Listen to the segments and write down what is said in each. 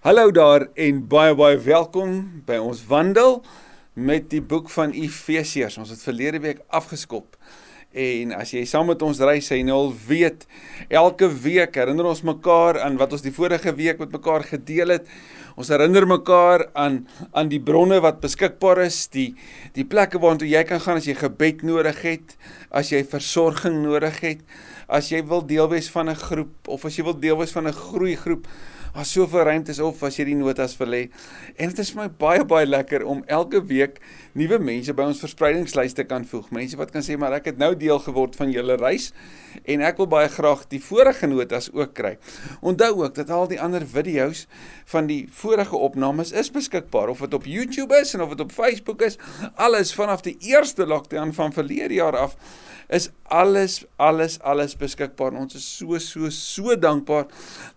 Hallo daar en baie baie welkom by ons wandel met die boek van Efesiërs. Ons het verlede week afgeskop. En as jy saam met ons reis, jy nou weet, elke week herinner ons mekaar aan wat ons die vorige week met mekaar gedeel het. Ons herinner mekaar aan aan die bronne wat beskikbaar is, die die plekke waartoe jy kan gaan as jy gebed nodig het, as jy versorging nodig het, as jy wil deel wees van 'n groep of as jy wil deel wees van 'n groeigroep Daar's soveel ruimtes op as jy die notas hê. En dit is vir my baie baie lekker om elke week nuwe mense by ons verspreidingslys te kan voeg. Mense wat kan sê maar ek het nou deel geword van julle reis en ek wil baie graag die vorige notas ook kry. Onthou ook dat al die ander video's van die vorige opnames is beskikbaar of dit op YouTube is en of dit op Facebook is. Alles vanaf die eerste lockdown van verlede jaar af is alles alles alles beskikbaar. Ons is so so so dankbaar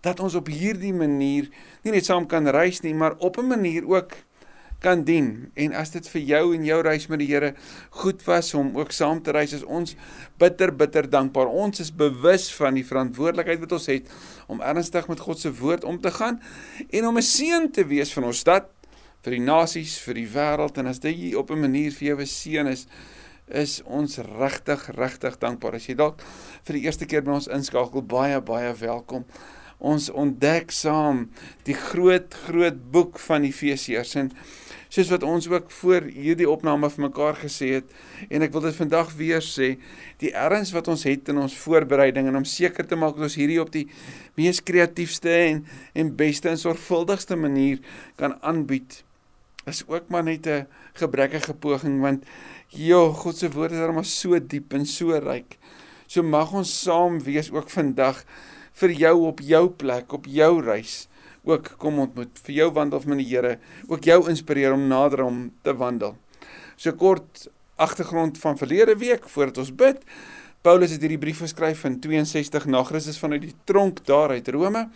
dat ons op hierdie manier nie net saam kan reis nie, maar op 'n manier ook kan dien. En as dit vir jou en jou reis met die Here goed was om ook saam te reis, is ons bitter bitter dankbaar. Ons is bewus van die verantwoordelikheid wat ons het om ernstig met God se woord om te gaan en om 'n seën te wees van ons stad vir die nasies, vir die wêreld en as dit op 'n manier vir jou 'n seën is, is ons regtig regtig dankbaar. As jy dalk vir die eerste keer by ons inskakel, baie baie welkom. Ons ontdek saam die groot groot boek van Efesiërs en soos wat ons ook voor hierdie opname vir mekaar gesê het en ek wil dit vandag weer sê, die erns wat ons het in ons voorbereiding en om seker te maak dat ons hierdie op die mees kreatiefste en en beste en sorgvuldigste manier kan aanbied is ook maar net 'n gebrekkige poging want Ja, God se woord is almal so diep en so ryk. So mag ons saam wees ook vandag vir jou op jou plek, op jou reis ook kom ontmoet vir jou wandel met die Here, ook jou inspireer om nader om te wandel. So kort agtergrond van verlede week voordat ons bid. Paulus het hierdie brief geskryf in 62 na Christus vanuit die tronk daar uit Rome.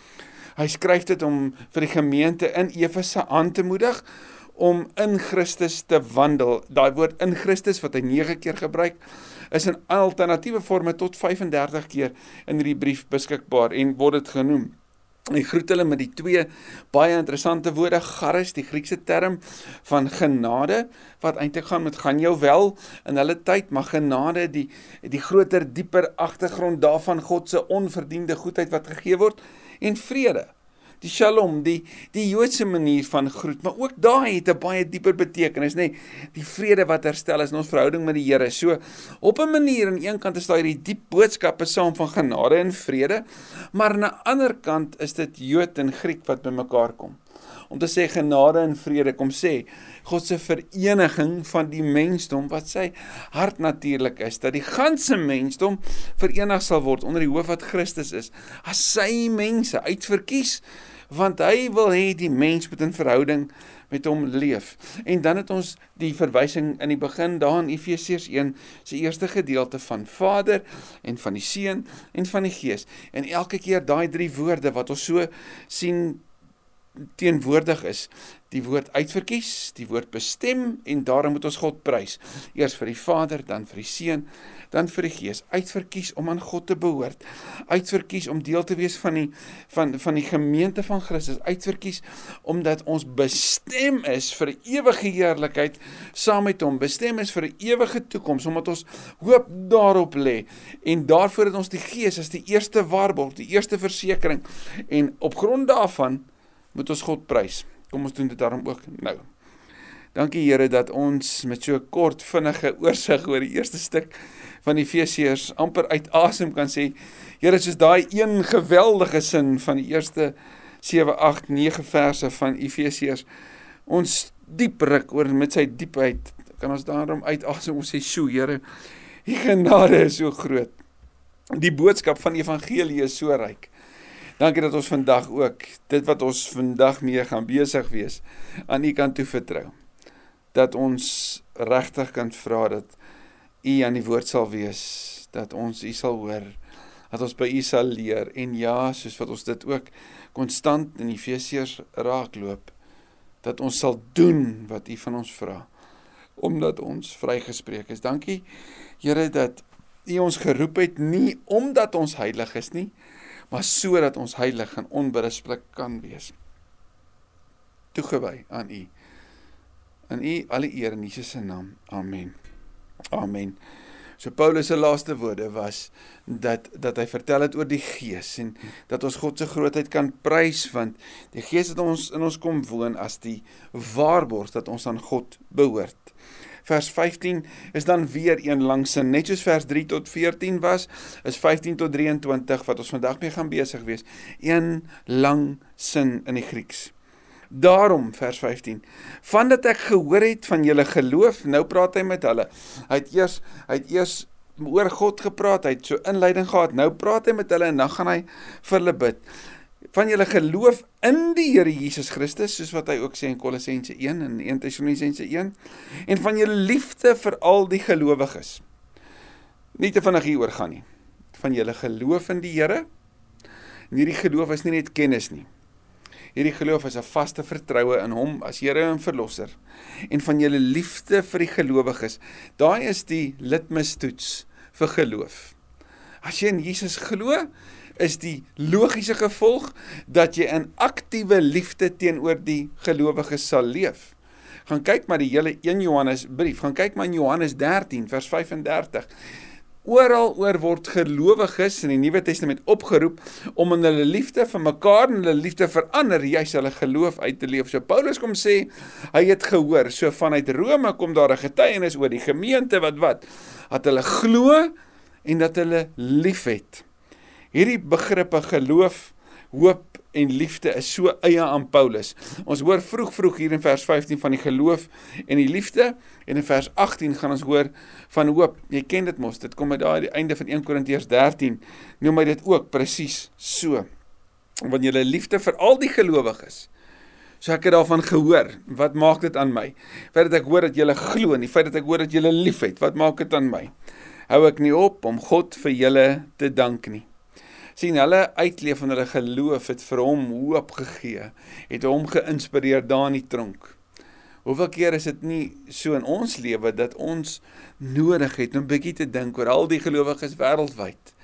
Hy skryf dit om vir die gemeente in Efese aan te moedig om in Christus te wandel. Daai woord in Christus wat hy 9 keer gebruik, is in alternatiewe forme tot 35 keer in hierdie brief beskikbaar en word dit genoem. Hy groet hulle met die twee baie interessante woorde charis, die Griekse term van genade wat eintlik gaan met gaan jou wel in hulle tyd, maar genade die die groter, dieper agtergrond daarvan God se onverdiende goedheid wat gegee word en vrede die Shalom, die die Joodse manier van groet, maar ook daai het 'n baie dieper betekenis, nê? Nee, die vrede wat herstel is in ons verhouding met die Here. So op 'n manier aan een kant is daar hierdie diep boodskappe saam van genade en vrede, maar aan 'n ander kant is dit Jood en Griek wat bymekaar kom. Om te sê genade en vrede kom sê God se vereniging van die mensdom wat sy hart natuurlik is dat die ganse mensdom verenig sal word onder die hoof wat Christus is as sy mense uitverkies want hy wil hê die mens moet in verhouding met hom leef. En dan het ons die verwysing in die begin daar in Efesiërs 1 se eerste gedeelte van Vader en van die Seun en van die Gees. En elke keer daai drie woorde wat ons so sien teenwoordig is die woord uitverkies, die woord bestem en daarom moet ons God prys. Eers vir die Vader, dan vir die Seun, dan vir die Gees. Uitverkies om aan God te behoort. Uitverkies om deel te wees van die van van die gemeente van Christus. Uitverkies omdat ons bestem is vir ewige heerlikheid saam met hom. Bestem is vir 'n ewige toekoms omdat ons hoop daarop lê. En daarvoor het ons die Gees as die eerste waarborg, die eerste versekering en op grond daarvan moet ons God prys. Kom ons doen dit daarom ook nou. Dankie Here dat ons met so kort vinnige oorsig oor die eerste stuk van Efesiërs amper uit asem kan sê Here soos daai een geweldige sin van die eerste 7 8 9 verse van Efesiërs ons diep ruk oor met sy diepheid kan ons daarom uit asem ons sê sjo Here die genade is so groot die boodskap van die evangelie is so ryk Dankie dat ons vandag ook dit wat ons vandag mee gaan besig wees aan U kan toevertrou. Dat ons regtig kan vra dat U aan die woord sal wees, dat ons U sal hoor, dat ons by U sal leer en ja, soos wat ons dit ook konstant in Efesiërs raakloop, dat ons sal doen wat U van ons vra omdat ons vrygespreek is. Dankie Here dat U ons geroep het nie omdat ons heilig is nie, maar sodat ons heilig en onberispelik kan wees. toegewy aan U. Aan U alle eer in Jesus se naam. Amen. Amen. So Paulus se laaste woorde was dat dat hy vertel het oor die Gees en dat ons God se grootheid kan prys want die Gees het ons in ons kom woon as die waarborg dat ons aan God behoort. Vers 15 is dan weer een langsin net soos vers 3 tot 14 was is 15 tot 23 wat ons vandag mee gaan besig wees. Een lang sin in die Grieks. Daarom vers 15. Vandat ek gehoor het van julle geloof, nou praat hy met hulle. Hy het eers hy het eers oor God gepraat, hy het so inleiding gehad. Nou praat hy met hulle en dan gaan hy vir hulle bid. Van julle geloof in die Here Jesus Christus, soos wat hy ook sê in Kolossense 1 en 1 Tessalonisense 1, en van julle liefde vir al die gelowiges. Nie te vinnig hier oor gaan nie. Van julle geloof in die Here. En hierdie geloof is nie net kennis nie. Hierdie geloof is 'n vaste vertroue in hom as Here en verlosser en van julle liefde vir die gelowiges. Daai is die litmustoets vir geloof. As jy in Jesus glo, is die logiese gevolg dat jy in aktiewe liefde teenoor die gelowiges sal leef. Gaan kyk maar die hele 1 Johannes brief, gaan kyk maar in Johannes 13 vers 35 oral oor word gelowiges in die Nuwe Testament opgeroep om in hulle liefde vir mekaar en hulle liefde vir ander juis hulle geloof uit te leef. So Paulus kom sê hy het gehoor, so vanuit Rome kom daar 'n getuienis oor die gemeente wat wat dat hulle glo en dat hulle liefhet. Hierdie begrippe geloof, hoop en liefde is so eie aan Paulus. Ons hoor vroeg vroeg hier in vers 15 van die geloof en die liefde en in vers 18 gaan ons hoor van hoop. Jy ken dit mos, dit kom uit daai einde van 1 Korintiërs 13. Noem my dit ook presies so. Want julle liefde vir al die gelowiges. So ek het daarvan gehoor. Wat maak dit aan my? Feit dat ek hoor dat julle glo en die feit dat ek hoor dat julle liefhet, wat maak dit aan my? Hou ek nie op om God vir julle te dank nie sien hulle uitleef van hulle geloof het vir hom hoop gegee, het hom geïnspireer daar in die tronk. Hoeveel keer is dit nie so in ons lewe dat ons nodig het om 'n bietjie te dink oor al die gelowiges wêreldwyd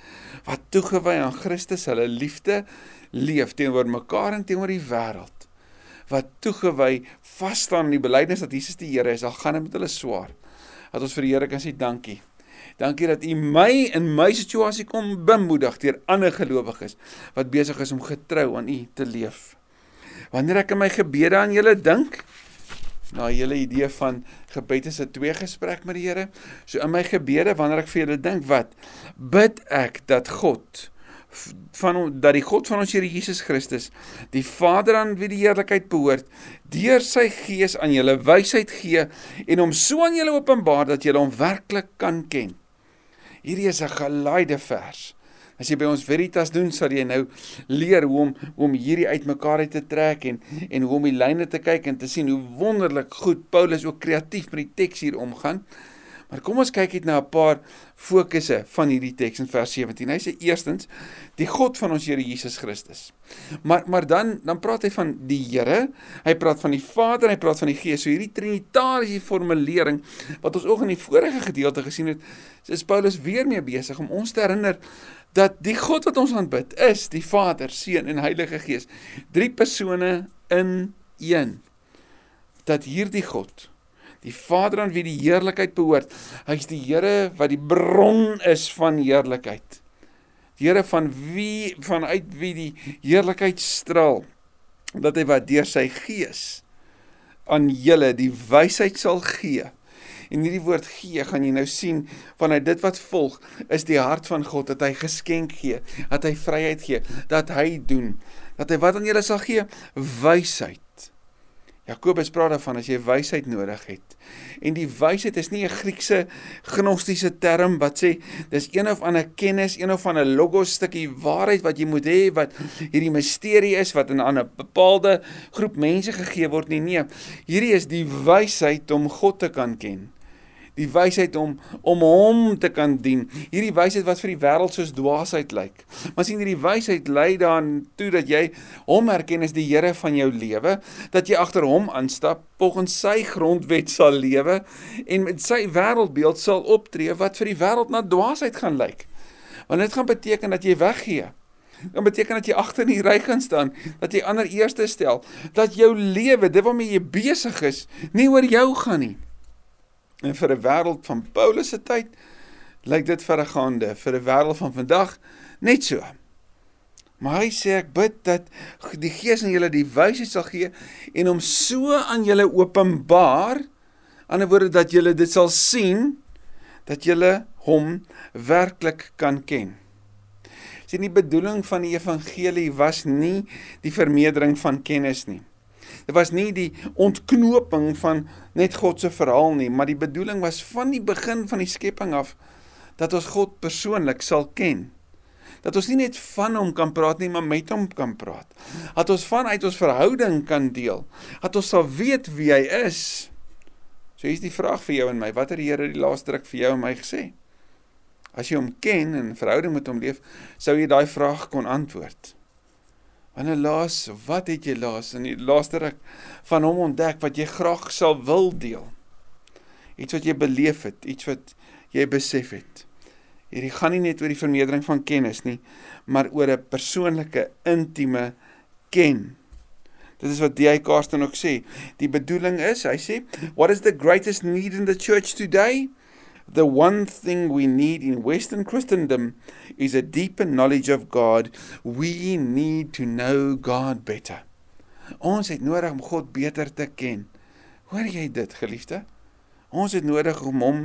wat toegewy aan Christus hulle liefde leef teenoor mekaar en teenoor die wêreld. Wat toegewy vas staan in die belydenis dat Jesus die Here is, al gaan dit met hulle swaar. Dat ons vir die Here kan sê dankie. Dankie dat U my in my situasie kom bemoedig deur ander gelowiges wat besig is om getrou aan U te leef. Wanneer ek in my gebede aan julle dink, na julle idee van gebed is 'n twee gesprek met die Here. So in my gebede wanneer ek vir julle dink, wat bid ek dat God van dat die God van ons Here Jesus Christus, die Vader aan wie die heerlikheid behoort, deur sy Gees aan julle wysheid gee en hom so aan julle openbaar dat julle hom werklik kan ken. Hierdie is 'n geleide vers. As jy by ons Veritas doen, sal jy nou leer hoe om hoe om hierdie uitmekaar uit te trek en en hoe om die lyne te kyk en te sien hoe wonderlik goed Paulus ook kreatief met die teks hier omgaan. Maar kom ons kyk net na 'n paar fokusse van hierdie teks in vers 17. Hy sê eerstens die God van ons Here Jesus Christus. Maar maar dan dan praat hy van die Here, hy praat van die Vader, hy praat van die Gees. So hierdie trinitariese formulering wat ons ook in die vorige gedeelte gesien het, is Paulus weer mee besig om ons te herinner dat die God wat ons aanbid is die Vader, Seun en Heilige Gees. Drie persone in een. Dat hierdie God die Vader aan wie die heerlikheid behoort. Hy's die Here wat die bron is van heerlikheid. Die Here van wie vanuit wie die heerlikheid straal. Dat hy wat deur sy gees aan julle die wysheid sal gee. En hierdie woord gee gaan jy nou sien vanuit dit wat volg is die hart van God dat hy geskenk gee, dat hy vryheid gee, dat hy doen, dat hy wat aan julle sal gee? Wysheid. Jakobus praat daarvan as jy wysheid nodig het. En die wysheid is nie 'n Griekse gnostiese term wat sê dis een of ander kennis, een of ander logos stukkie waarheid wat jy moet hê wat hierdie misterie is wat aan 'n bepaalde groep mense gegee word nie. Nee, hierdie is die wysheid om God te kan ken die wysheid om om hom te kan dien. Hierdie wysheid wat vir die wêreld soos dwaasheid lyk. Maar sien hierdie wysheid lei daaraan toe dat jy hom erken as die Here van jou lewe, dat jy agter hom aanstap, volgens sy grondwet sal lewe en met sy wêreldbeeld sal optree wat vir die wêreld na dwaasheid gaan lyk. Want dit gaan beteken dat jy weggee Dan beteken dat jy agter in die ry gaan staan, dat jy ander eerste stel, dat jou lewe, dit waarmee jy besig is, nie oor jou gaan nie. En vir 'n wêreld van Paulus se tyd lyk dit verregaande, vir 'n wêreld van vandag net so. Maar hy sê ek bid dat die Gees aan julle die wysheid sal gee en hom so aan julle openbaar, ander woorde dat julle dit sal sien dat julle hom werklik kan ken sien die bedoeling van die evangelie was nie die vermeerdering van kennis nie. Dit was nie die ontknoping van net God se verhaal nie, maar die bedoeling was van die begin van die skepping af dat ons God persoonlik sal ken. Dat ons nie net van hom kan praat nie, maar met hom kan praat. Dat ons vanuit ons verhouding kan deel. Dat ons sal weet wie hy is. So hier's die vraag vir jou en my, wat het die Here die laaste druk vir jou en my gesê? As jy hom ken en 'n verhouding met hom leef, sou jy daai vraag kon antwoord. Wanneer laas, wat het jy laas in die laaste ruk van hom ontdek wat jy graag sal wil deel? Iets wat jy beleef het, iets wat jy besef het. Hierdie gaan nie net oor die vermeerdering van kennis nie, maar oor 'n persoonlike, intieme ken. Dit is wat D.I. Carson ook sê. Die bedoeling is, hy sê, what is the greatest need in the church today? The one thing we need in Western Christendom is a deeper knowledge of God. We need to know God better. Ons het nodig om God beter te ken. Hoor jy dit, geliefde? Ons het nodig om hom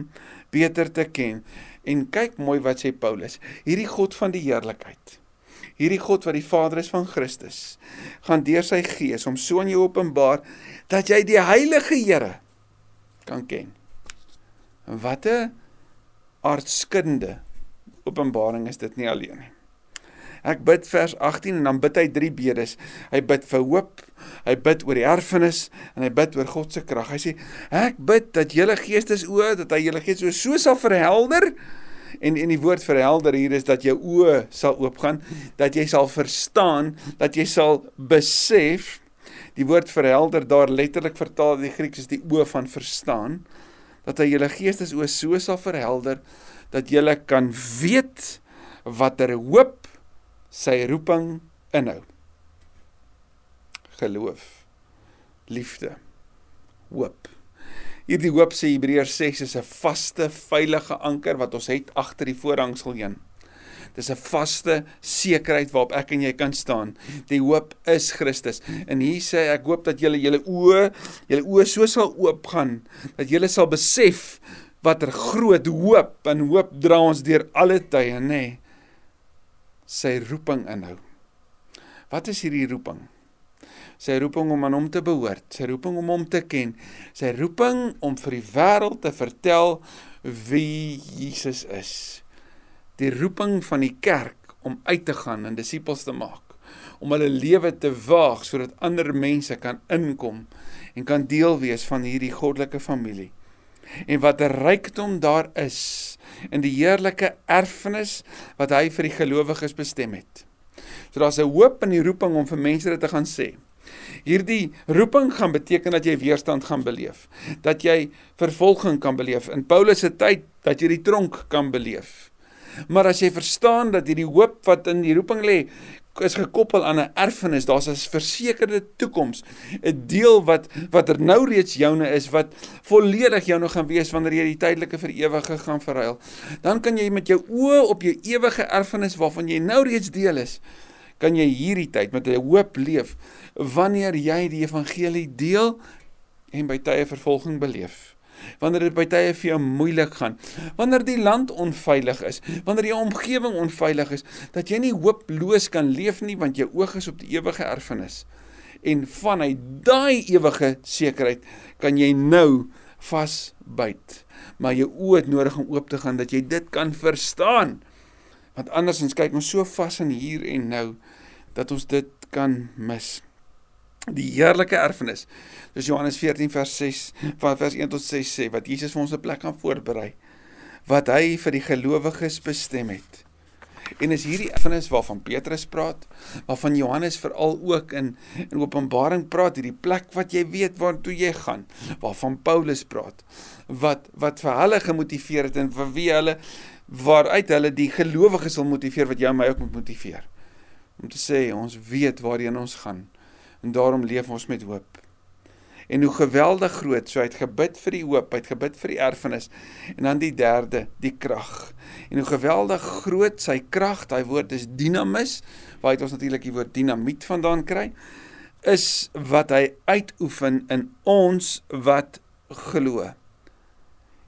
beter te ken. En kyk mooi wat sê Paulus. Hierdie God van die heerlikheid. Hierdie God wat die Vader is van Christus, gaan deur sy Gees om so aan jou openbaar dat jy die heilige Here kan ken. Wat 'n aardskinde openbaring is dit nie alleen nie. Ek bid vers 18 en dan bid hy drie bedes. Hy bid vir hoop, hy bid oor die erfenis en hy bid oor God se krag. Hy sê ek bid dat julle geestesoë, dat hy julle gees so sal verhelder en en die woord verhelder hier is dat jou oë sal oopgaan, dat jy sal verstaan, dat jy sal besef. Die woord verhelder daar letterlik vertaal in die Grieks is die oë van verstaan dat hy julle geestes oë so sal verhelder dat julle kan weet watter hoop sy roeping inhou. Geloof, liefde, hoop. Hierdie hoop sê Hebreërs 6 is 'n vaste, veilige anker wat ons het agter die voorhangsel heen. Dis 'n vaste sekerheid waarop ek en jy kan staan. Die hoop is Christus. En hier sê ek hoop dat julle julle oë, julle oë so sal oopgaan dat julle sal besef watter groot hoop en hoop dra ons deur alle tye, nê. Nee. Sy roeping inhou. Wat is hierdie roeping? Sy roeping om aan hom te behoort, sy roeping om hom te ken, sy roeping om vir die wêreld te vertel wie Jesus is die roeping van die kerk om uit te gaan en disippels te maak om hulle lewe te waag sodat ander mense kan inkom en kan deel wees van hierdie goddelike familie en wat 'n rykdom daar is in die heerlike erfenis wat hy vir die gelowiges bestem het. So daar's 'n hoop in die roeping om vir mense dit te gaan sê. Hierdie roeping gaan beteken dat jy weerstand gaan beleef, dat jy vervolging kan beleef. In Paulus se tyd dat jy die tronk kan beleef. Maar as jy verstaan dat hierdie hoop wat in die roeping lê, is gekoppel aan 'n erfenis, daar's 'n versekerde toekoms, 'n deel wat wat er nou reeds joune is wat volledig jou nog gaan wees wanneer jy die tydelike vir ewige gaan verruil. Dan kan jy met jou oë op jou ewige erfenis waarvan jy nou reeds deel is, kan jy hierdie tyd met 'n hoop leef wanneer jy die evangelie deel en by tye vervolging beleef wanneer dit by tye vir jou moeilik gaan, wanneer die land onveilig is, wanneer jou omgewing onveilig is, dat jy nie hooploos kan leef nie want jou oog is op die ewige erfenis. En vanuit daai ewige sekerheid kan jy nou vasbyt. Maar jou oë het nodig om oop te gaan dat jy dit kan verstaan. Want andersins kyk ons so vas in hier en nou dat ons dit kan mis die heerlike erfenis. Dis Johannes 14 vers 6 van vers 1 tot 6 sê wat Jesus vir ons 'n plek gaan voorberei wat hy vir die gelowiges bestem het. En is hierdie erfenis waarvan Petrus praat, waarvan Johannes veral ook in in Openbaring praat, hierdie plek wat jy weet waartoe jy gaan, waarvan Paulus praat, wat wat vir hulle gemotiveer het en vir wie hulle waaruit hulle die gelowiges wil motiveer wat jou en my ook moet motiveer om te sê ons weet waarheen ons gaan en daarom leef ons met hoop. En hoe geweldig groot, so hy het gebid vir die hoop, hy het gebid vir die erfenis en dan die derde, die krag. En hoe geweldig groot sy krag, daai woord is dinamis, waar hy ons natuurlik die woord dinamiet vandaan kry, is wat hy uitoefen in ons wat glo.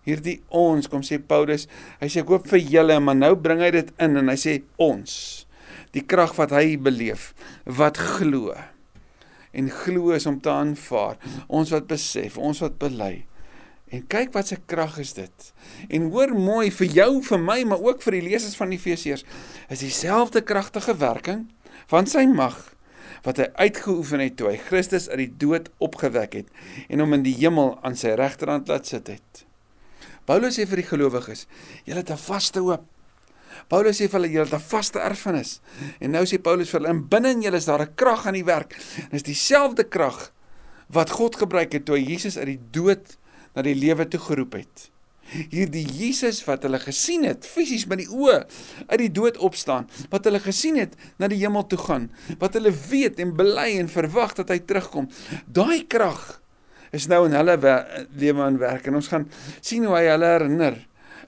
Hierdie ons, kom sê Paulus, hy sê ek hoop vir julle, maar nou bring hy dit in en hy sê ons die krag wat hy beleef, wat glo. En glo is om te aanvaar, ons wat besef, ons wat bely. En kyk wat se krag is dit. En hoor mooi vir jou, vir my, maar ook vir die lesers van Efesiërs, is dieselfde kragtige werking van sy mag wat hy uitgeoefen het toe hy Christus uit die dood opgewek het en hom in die hemel aan sy regterhand laat sit het. Paulus sê vir die gelowiges, julle het 'n vaste hoop. Paulus sê vir hulle julle het 'n vaste erfenis. En nou sê Paulus vir hulle in binne in julle is daar 'n krag aan die werk. Dit is dieselfde krag wat God gebruik het toe hy Jesus uit die dood na die lewe toe geroep het. Hierdie Jesus wat hulle gesien het fisies met die oë uit die dood opstaan, wat hulle gesien het na die hemel toe gaan, wat hulle weet en bely en verwag dat hy terugkom. Daai krag is nou in hulle lewe aan werk en ons gaan sien hoe hy hulle herinner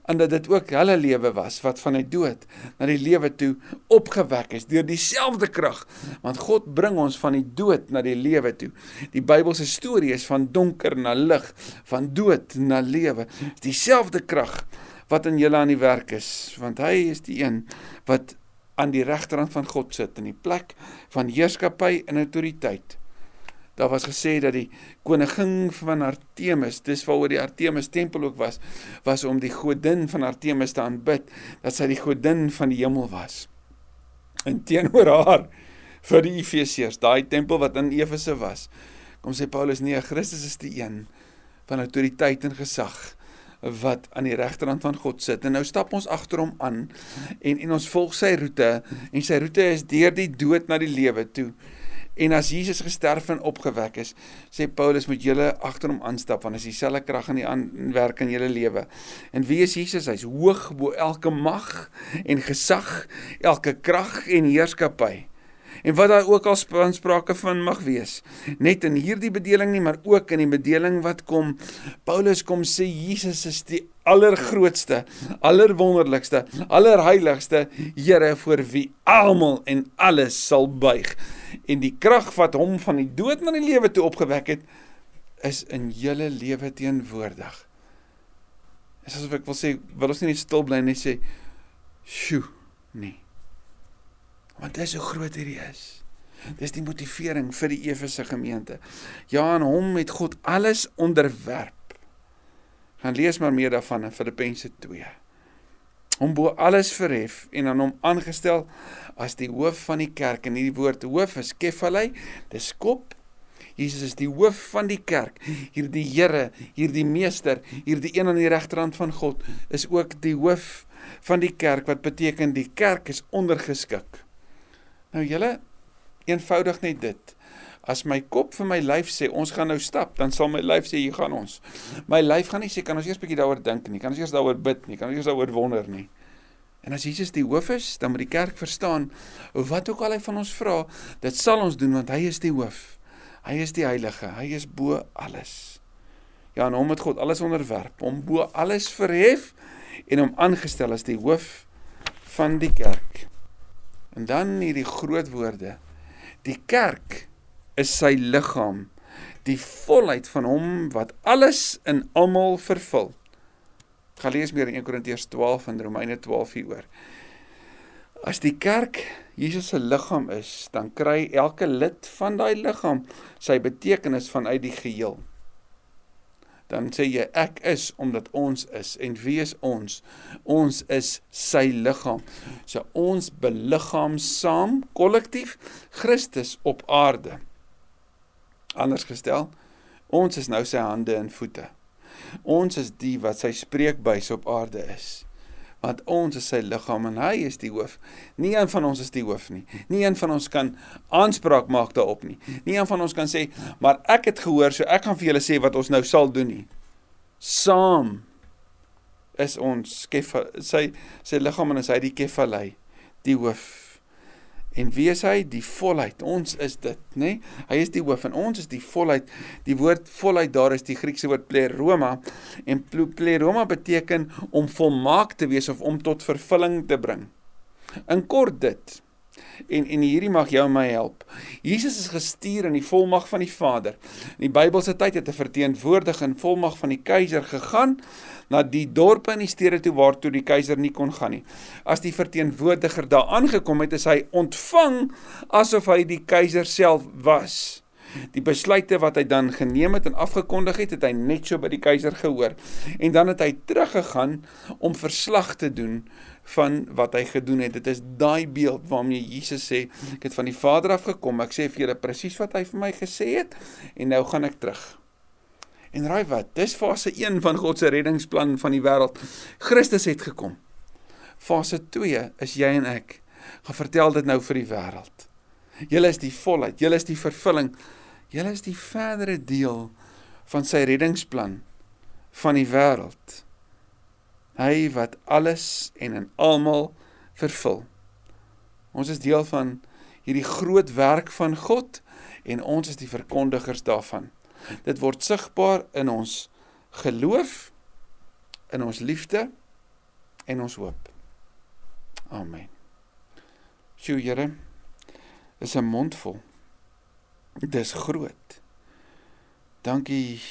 en dat dit ook hulle lewe was wat van die dood na die lewe toe opgewek is deur dieselfde krag. Want God bring ons van die dood na die lewe toe. Die Bybelse storie is van donker na lig van dood na lewe. Dieselfde krag wat in julle aan die werk is want hy is die een wat aan die regterhand van God sit in die plek van heerskappy en autoriteit Daar was gesê dat die koningin van Artemis, dis waaroor die Artemis tempel ook was, was om die godin van Artemis te aanbid, dat sy die godin van die hemel was. En teenoor haar vir die Efesiërs, daai tempel wat in Efese was, kom sê Paulus nee, Christus is die een van autoriteit en gesag wat aan die regterhand van God sit. En nou stap ons agter hom aan en en ons volg sy roete en sy roete is deur die dood na die lewe toe. En as Jesus gesterf en opgewek is, sê Paulus moet julle agter hom aanstap want as dieselfde krag in die aanwerk in julle lewe. En wie is Jesus? Hy's hoog bo elke mag en gesag, elke krag en heerskappy. En wat daar ook al sprake van mag wees, net in hierdie bedeling nie, maar ook in die bedeling wat kom. Paulus kom sê Jesus is die allergrootste, allerwonderlikste, allerheiligste Here voor wie almal en alles sal buig en die krag wat hom van die dood na die lewe toe opgewek het is in julle lewe teenwoordig. Dis asof ek wil sê, wil ons nie net stil bly en net sê, "Sjoe, nee." Want dit is hoe groot hierdie is. Dis die motivering vir die Efese gemeente. Ja, aan hom het God alles onderwerp. Gaan lees maar meer daarvan in Filippense 2 hom bo alles verhef en aan hom aangestel as die hoof van die kerk en hierdie woord hoof is kefalei dis kop Jesus is die hoof van die kerk hierdie Here hierdie meester hierdie een aan die regterhand van God is ook die hoof van die kerk wat beteken die kerk is ondergeskik nou julle eenvoudig net dit As my kop vir my lyf sê ons gaan nou stap, dan sal my lyf sê hier gaan ons. My lyf gaan nie sê kan ons eers bietjie daaroor dink nie, kan ons eers daaroor bid nie, kan ons eers daaroor wonder nie. En as Jesus die hoof is, dan moet die kerk verstaan wat ook al hy van ons vra, dit sal ons doen want hy is die hoof. Hy is die heilige, hy is bo alles. Ja, en hom het God alles onderwerp, hom bo alles verhef en hom aangestel as die hoof van die kerk. En dan hierdie groot woorde. Die kerk is sy liggaam, die volheid van hom wat alles in almal vervul. Gaan lees meer in 1 Korintiërs 12 en Romeine 12 hieroor. As die kerk Jesus se liggaam is, dan kry elke lid van daai liggaam sy betekenis vanuit die geheel. Dan sê jy ek is omdat ons is en wie is ons? Ons is sy liggaam. So ons beliggaam saam kollektief Christus op aarde. Anders gestel, ons is nou sy hande en voete. Ons is die wat sy spreekbuis op aarde is. Want ons is sy liggaam en hy is die hoof. Nie een van ons is die hoof nie. Nie een van ons kan aanspraak maak daarop nie. Nie een van ons kan sê, maar ek het gehoor, so ek gaan vir julle sê wat ons nou sal doen nie. Saam is ons kefa, sy sy liggaam en is hy die kefalei, die hoof. En wie is hy? Die volheid. Ons is dit, nê? Nee? Hy is die hoof en ons is die volheid. Die woord volheid daar is die Griekse woord pleroma en pleroma beteken om volmaak te wees of om tot vervulling te bring. In kort dit. En en hierdie mag jou my help. Jesus is gestuur in die volmag van die Vader. In die Bybelse tyd het 'n verteenwoordiger in volmag van die keiser gegaan na die dorpe en die stede toe waartoe die keiser nie kon gaan nie. As die verteenwoordiger daar aangekom het, is hy ontvang asof hy die keiser self was. Die besluite wat hy dan geneem het en afgekondig het, het hy net so by die keiser gehoor. En dan het hy teruggegaan om verslag te doen van wat hy gedoen het. Dit is daai beeld waarmee Jesus sê, ek het van die Vader af gekom, ek sê vir julle presies wat hy vir my gesê het en nou gaan ek terug. En raai wat? Dis fase 1 van God se reddingsplan van die wêreld. Christus het gekom. Fase 2 is jy en ek. Gaan vertel dit nou vir die wêreld. Julle is die volheid, julle is die vervulling. Julle is die verdere deel van sy reddingsplan van die wêreld. Hy wat alles en in almal vervul. Ons is deel van hierdie groot werk van God en ons is die verkondigers daarvan. Dit word sigbaar in ons geloof, in ons liefde en ons hoop. Amen. Sjoe, Here, is 'n mond vol. Dis groot. Dankie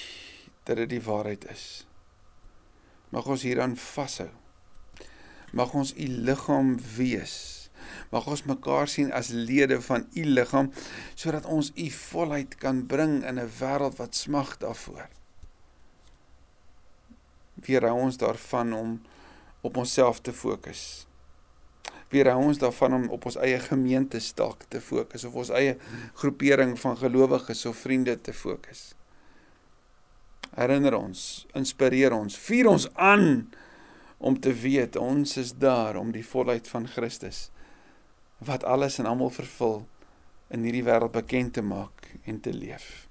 dat dit die waarheid is. Mag ons hieraan vashou. Mag ons u liggaam wees. Mag ons mekaar sien as lede van u liggaam sodat ons u volheid kan bring in 'n wêreld wat smag daarvoor. Weerhou ons daarvan om op onsself te fokus. Weerhou ons daarvan om op ons eie gemeente dalk te fokus of ons eie groepering van gelowiges of vriende te fokus herinner ons, inspireer ons, vier ons aan om te weet ons is daar om die volheid van Christus wat alles en almal vervul in hierdie wêreld bekend te maak en te leef.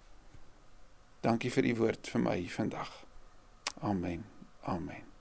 Dankie vir u woord vir my vandag. Amen. Amen.